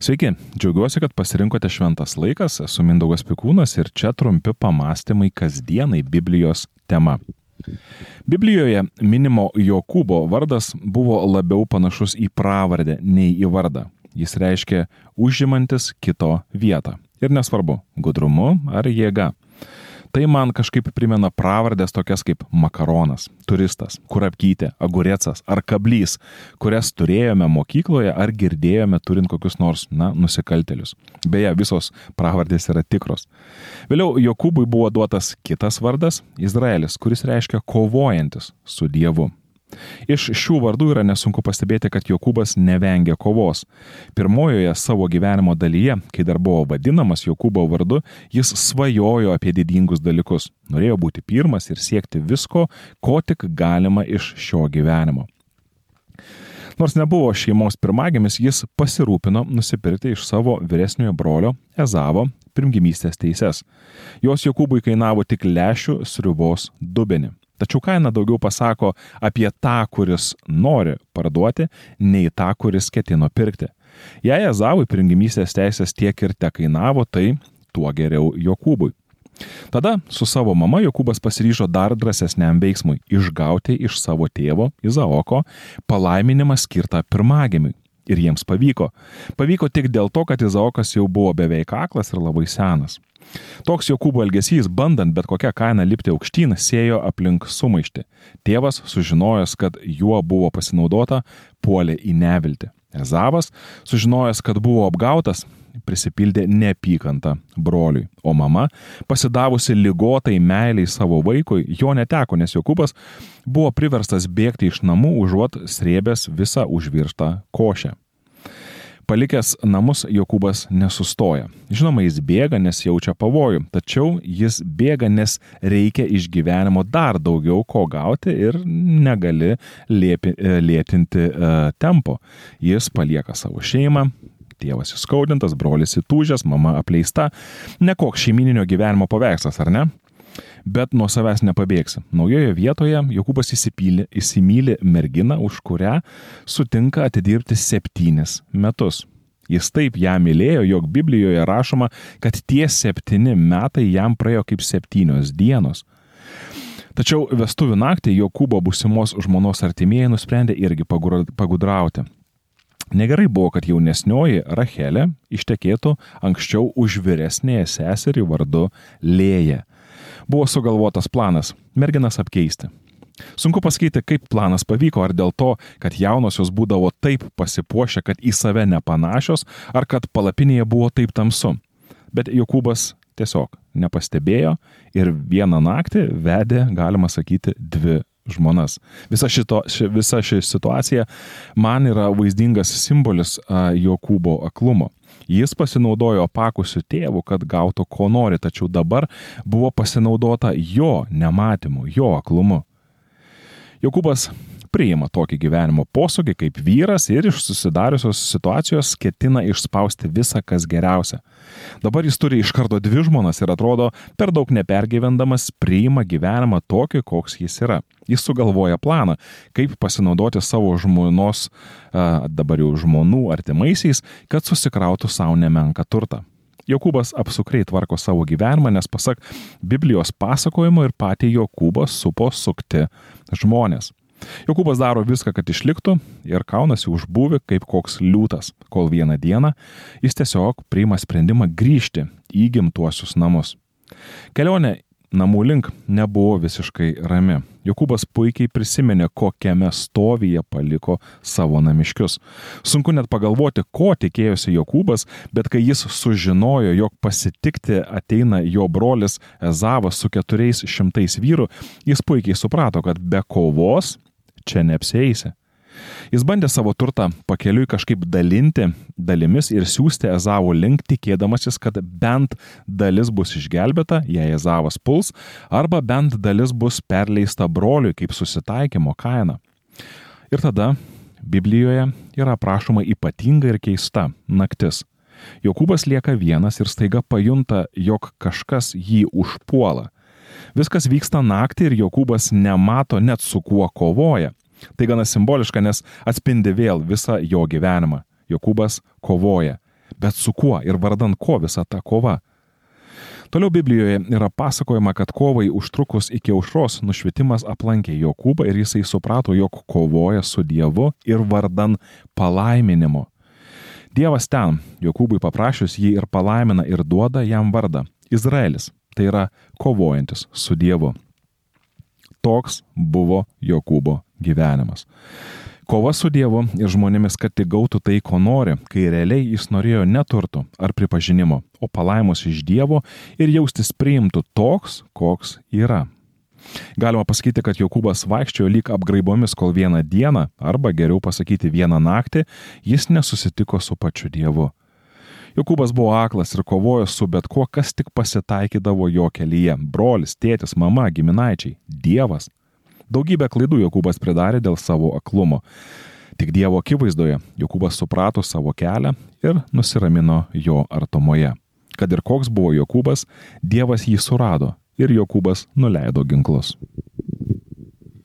Sveiki, džiaugiuosi, kad pasirinkote šventas laikas, esu Mindaugas Pikūnas ir čia trumpi pamastymai kasdienai Biblijos tema. Biblijoje minimo Jokūbo vardas buvo labiau panašus į pravardę nei į vardą. Jis reiškia užimantis kito vietą. Ir nesvarbu, gudrumu ar jėga. Tai man kažkaip primena pravardės tokias kaip makaronas, turistas, kurapkytė, agurecas ar kablys, kurias turėjome mokykloje ar girdėjome turint kokius nors, na, nusikaltelius. Beje, visos pravardės yra tikros. Vėliau Jokūbui buvo duotas kitas vardas - Izraelis, kuris reiškia kovojantis su Dievu. Iš šių vardų yra nesunku pastebėti, kad Jokūbas nevengia kovos. Pirmojoje savo gyvenimo dalyje, kai dar buvo vadinamas Jokūbo vardu, jis svajojo apie didingus dalykus. Norėjo būti pirmas ir siekti visko, ko tik galima iš šio gyvenimo. Nors nebuvo šeimos pirmagimis, jis pasirūpino nusipirkti iš savo vyresniojo brolio Ezavo pirmgimystės teises. Jos Jokūbui kainavo tik lešių sriubos dubenį. Tačiau kaina daugiau pasako apie tą, kuris nori parduoti, nei tą, kuris ketino pirkti. Jei Ezavui pringimystės teisės tiek ir te kainavo, tai tuo geriau Jokūbui. Tada su savo mama Jokūbas pasiryžo dar drąsesniam veiksmui - išgauti iš savo tėvo Izaoko palaiminimą skirtą pirmagimiui. Ir jiems pavyko. Pavyko tik dėl to, kad Izaokas jau buvo beveik aklas ir labai senas. Toks Jokūbo elgesys, bandant bet kokią kainą lipti aukštyn, sėjo aplink sumaišti. Tėvas, sužinojęs, kad juo buvo pasinaudota, puolė į neviltį. Ezavas, sužinojęs, kad buvo apgautas, prisipildė neapykantą broliui, o mama, pasidavusi lygotai meiliai savo vaikui, jo neteko, nes Jokūbas buvo priverstas bėgti iš namų užuot srėbęs visą užvirštą košę. Palikęs namus Jokūbas nesustoja. Žinoma, jis bėga, nes jaučia pavojų, tačiau jis bėga, nes reikia iš gyvenimo dar daugiau ko gauti ir negali lėpi, lėtinti uh, tempo. Jis palieka savo šeimą, tėvas įskaudintas, brolis įtūžęs, mama apleista. Nekoks šeimininio gyvenimo paveikslas, ar ne? Bet nuo savęs nepabėgsi. Naujoje vietoje Jokūbas įsipylė, įsimylė merginą, už kurią sutinka atidirbti septynis metus. Jis taip ją mylėjo, jog Biblijoje rašoma, kad tie septyni metai jam praėjo kaip septynios dienos. Tačiau vestuvių naktį Jokūbo busimos žmonos artimieji nusprendė irgi pagudrauti. Negerai buvo, kad jaunesnioji Rachelė ištekėtų anksčiau už vyresnėje seserį vardu Lėja buvo sugalvotas planas - merginas apkeisti. Sunku pasakyti, kaip planas pavyko, ar dėl to, kad jaunosios būdavo taip pasipuošę, kad į save nepanašios, ar kad palapinėje buvo taip tamsu. Bet Jokūbas tiesiog nepastebėjo ir vieną naktį vedė, galima sakyti, dvi žmonas. Visa, šito, ši, visa ši situacija man yra vaizdingas simbolis Jokūbo aklumo. Jis pasinaudojo pakusiu tėvu, kad gautų ko nori, tačiau dabar buvo pasinaudota jo nematymu, jo aklumu. Jokūbas priima tokį gyvenimo posūkį kaip vyras ir iš susidariusios situacijos ketina išspausti visą, kas geriausia. Dabar jis turi iš karto dvi žmonas ir atrodo per daug nepergyvendamas priima gyvenimą tokį, koks jis yra. Jis sugalvoja planą, kaip pasinaudoti savo žmonos, dabar jau žmonų artimaisiais, kad susikrautų savo nemenką turtą. Jokūbas apsukriai tvarko savo gyvenimą, nes pasak Biblijos pasakojimo ir patį Jokūbą supo sukti žmonės. Jokūbas daro viską, kad išliktų ir kaunasi už buvį kaip koks liūtas, kol vieną dieną jis tiesiog priima sprendimą grįžti į gimtuosius namus. Kelionė namų link nebuvo visiškai rami. Jokūbas puikiai prisiminė, kokiame stovyje paliko savo namiškius. Sunku net pagalvoti, ko tikėjosi Jokūbas, bet kai jis sužinojo, jog pasitikti ateina jo brolis Ezavas su keturiais šimtais vyrų, jis puikiai suprato, kad be kovos čia neapsėsi. Jis bandė savo turtą pakeliui kažkaip dalinti dalimis ir siūsti Ezavo link, tikėdamasis, kad bent dalis bus išgelbėta, jei Ezavas puls, arba bent dalis bus perleista broliui kaip susitaikymo kaina. Ir tada Biblijoje yra aprašoma ypatinga ir keista naktis. Jokūbas lieka vienas ir staiga pajunta, jog kažkas jį užpuola. Viskas vyksta naktį ir Jokūbas nemato net su kuo kovoja. Tai gana simboliška, nes atspindi vėl visą jo gyvenimą. Jokūbas kovoja. Bet su kuo ir vardan ko visa ta kova? Toliau Biblijoje yra pasakojama, kad kovai užtrukus iki aušros nušvitimas aplankė Jokūbą ir jisai suprato, jog kovoja su Dievu ir vardan palaiminimo. Dievas ten, Jokūbui paprašius jį ir palaimina ir duoda jam vardą - Izraelis. Tai yra kovojantis su Dievu. Toks buvo Jokūbo gyvenimas. Kova su Dievu ir žmonėmis, kad tik gautų tai, ko nori, kai realiai jis norėjo neturtų ar pripažinimo, o palaimus iš Dievo ir jaustis priimtų toks, koks yra. Galima pasakyti, kad Jokūbas vaikščiojo lyg apgraibomis, kol vieną dieną, arba geriau pasakyti vieną naktį, jis nesusitiko su pačiu Dievu. Jokūbas buvo aklas ir kovojo su bet kuo, kas tik pasitaikydavo jo kelyje - brolis, tėtis, mama, giminaičiai, Dievas. Daugybę klaidų Jokūbas pridarė dėl savo aklumo. Tik Dievo akivaizdoje Jokūbas suprato savo kelią ir nusiramino jo artumoje. Kad ir koks buvo Jokūbas, Dievas jį surado ir Jokūbas nuleido ginklus.